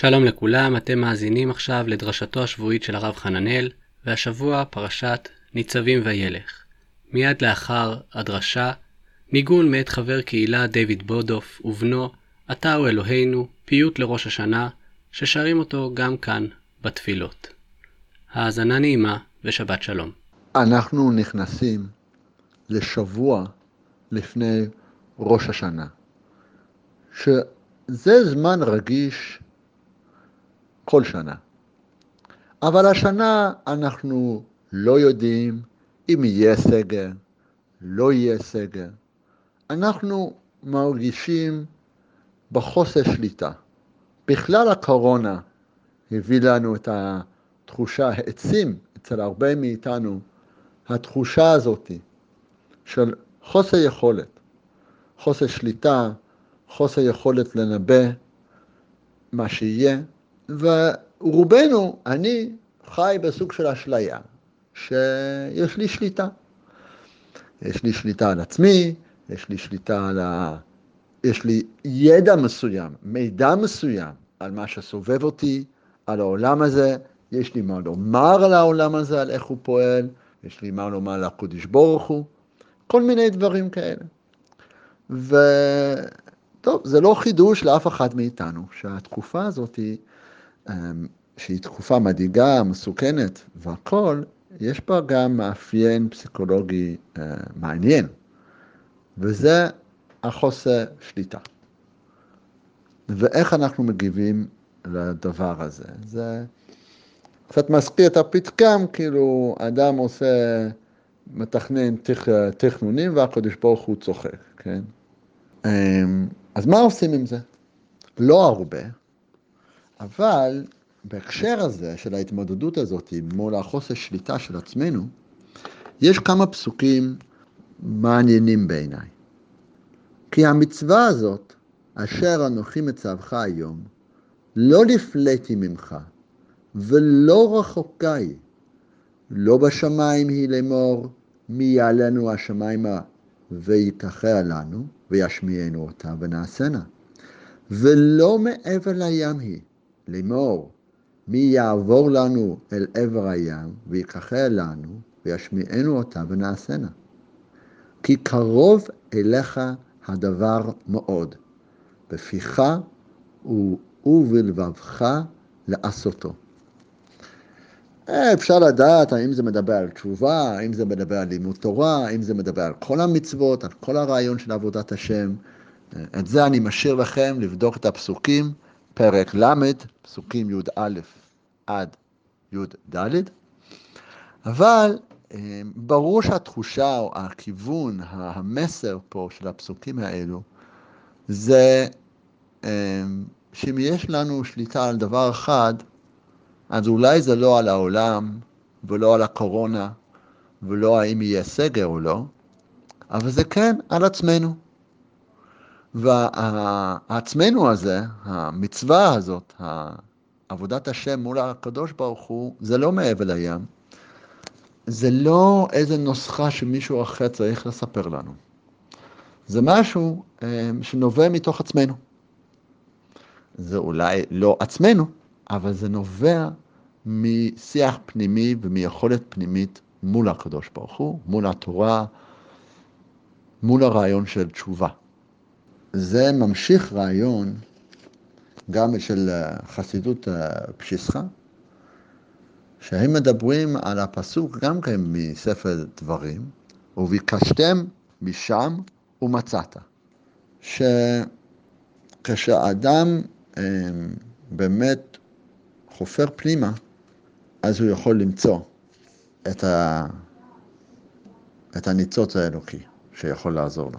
שלום לכולם, אתם מאזינים עכשיו לדרשתו השבועית של הרב חננאל, והשבוע פרשת ניצבים וילך. מיד לאחר הדרשה, ניגון מאת חבר קהילה דיוויד בודוף ובנו, אתה הוא אלוהינו, פיוט לראש השנה, ששרים אותו גם כאן, בתפילות. האזנה נעימה ושבת שלום. אנחנו נכנסים לשבוע לפני ראש השנה, שזה זמן רגיש כל שנה. אבל השנה אנחנו לא יודעים אם יהיה סגר, לא יהיה סגר. אנחנו מרגישים בחוסר שליטה. בכלל הקורונה הביא לנו את התחושה, העצים אצל הרבה מאיתנו, התחושה הזאת של חוסר יכולת, חוסר שליטה, חוסר יכולת לנבא מה שיהיה, ורובנו, אני חי בסוג של אשליה, שיש לי שליטה. יש לי שליטה על עצמי, יש לי שליטה על ה... יש לי ידע מסוים, מידע מסוים על מה שסובב אותי, על העולם הזה, יש לי מה לומר על העולם הזה, על איך הוא פועל, יש לי מה לומר לקודש ברוך הוא, כל מיני דברים כאלה. וטוב, זה לא חידוש לאף אחד מאיתנו, שהתקופה הזאת היא, שהיא תקופה מדאיגה, מסוכנת והכול, יש בה גם מאפיין פסיכולוגי אה, מעניין, וזה החוסר שליטה. ואיך אנחנו מגיבים לדבר הזה? זה קצת מזכיר את הפתגם, כאילו אדם עושה, מתכנן תכ, תכנונים והקדוש ברוך הוא צוחק, כן? אמ, אז מה עושים עם זה? לא הרבה, אבל בהקשר הזה של ההתמודדות הזאת מול החוסר שליטה של עצמנו, יש כמה פסוקים מעניינים בעיניי. כי המצווה הזאת, אשר אנוכי מצווך היום, לא נפלאתי ממך, ולא רחוקה היא. לא בשמיים היא לאמור, מי יעלנו השמיימה ויקחה לנו, וישמיענו אותה ונעשנה. ולא מעבר לים היא, לאמור, מי יעבור לנו אל עבר הים, ויקחה לנו, וישמיענו אותה ונעשנה. כי קרוב אליך הדבר מאוד, בפיך ובלבבך לעשותו. אפשר לדעת האם זה מדבר על תשובה, האם זה מדבר על לימוד תורה, האם זה מדבר על כל המצוות, על כל הרעיון של עבודת השם. את זה אני משאיר לכם לבדוק את הפסוקים, פרק ל', פסוקים י"א עד י"ד. אבל אה, ברור שהתחושה או הכיוון, המסר פה של הפסוקים האלו, זה אה, שאם יש לנו שליטה על דבר אחד, אז אולי זה לא על העולם ולא על הקורונה ולא האם יהיה סגר או לא, אבל זה כן על עצמנו. והעצמנו הזה, המצווה הזאת, עבודת השם מול הקדוש ברוך הוא, זה לא מעבר לים. זה לא איזה נוסחה שמישהו אחר צריך לספר לנו. זה משהו אה, שנובע מתוך עצמנו. זה אולי לא עצמנו, אבל זה נובע משיח פנימי ומיכולת פנימית מול הקדוש ברוך הוא, מול התורה, מול הרעיון של תשובה. זה ממשיך רעיון גם של אה, חסידות אה, פשיסחה, שהם מדברים על הפסוק גם כן מספר דברים, וביקשתם משם ומצאת. שכשאדם אה, באמת חופר פנימה, אז הוא יכול למצוא את, ה... את הניצוץ האלוקי שיכול לעזור לו.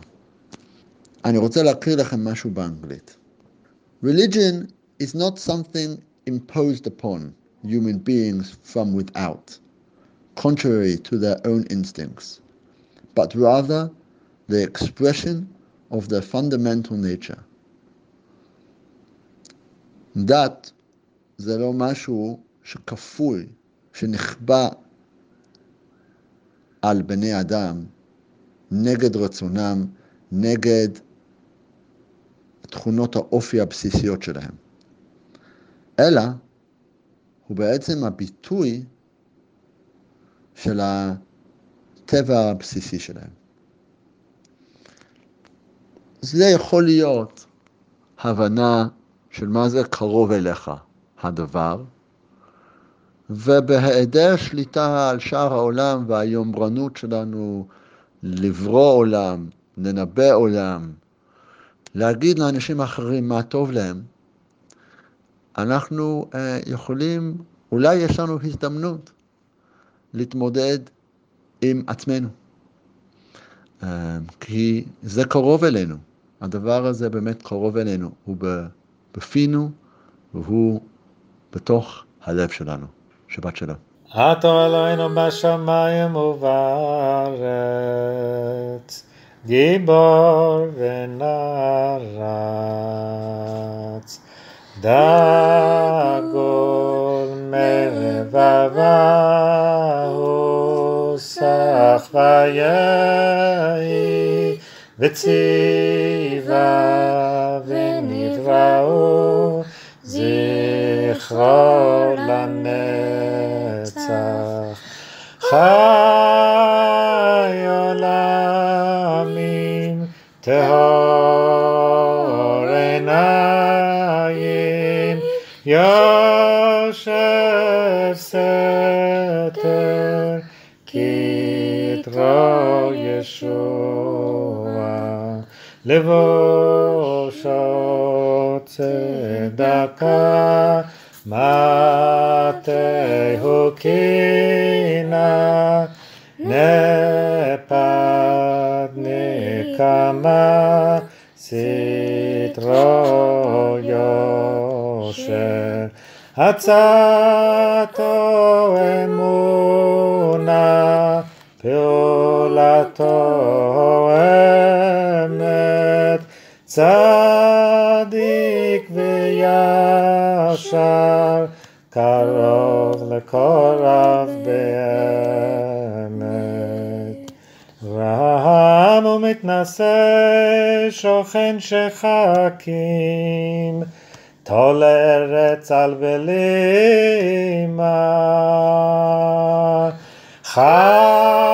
אני רוצה להקריא לכם משהו באנגלית. Religion is not something imposed upon human beings from without, contrary to their own instincts, but rather the expression of their fundamental nature. דת זה לא משהו שכפוי, שנחבא על בני אדם נגד רצונם, נגד תכונות האופי הבסיסיות שלהם, אלא הוא בעצם הביטוי של הטבע הבסיסי שלהם. זה יכול להיות הבנה של מה זה קרוב אליך, הדבר, ובהיעדר שליטה על שאר העולם והיומרנות שלנו לברוא עולם, לנבא עולם, להגיד לאנשים אחרים מה טוב להם, אנחנו uh, יכולים, אולי יש לנו הזדמנות להתמודד עם עצמנו. Uh, כי זה קרוב אלינו, הדבר הזה באמת קרוב אלינו, הוא בפינו והוא בתוך הלב שלנו. שבת שלום. אתה אלוהינו בשמיים ובארץ, גיבור ונרץ, דגול מרבבה הוסח ויהי וציווה ונבראו זכרו לנצח. חי עולמים טהור יושב סתר כתרו ישוע לבושו צדקה מטהו קינה נפד נקמה סתרו יושר עצתו אמונה פעולתו אמת צדיק וישר קרוב לקורב באמת. רם ומתנשא שוכן שחקים טול ארץ על בלימה חי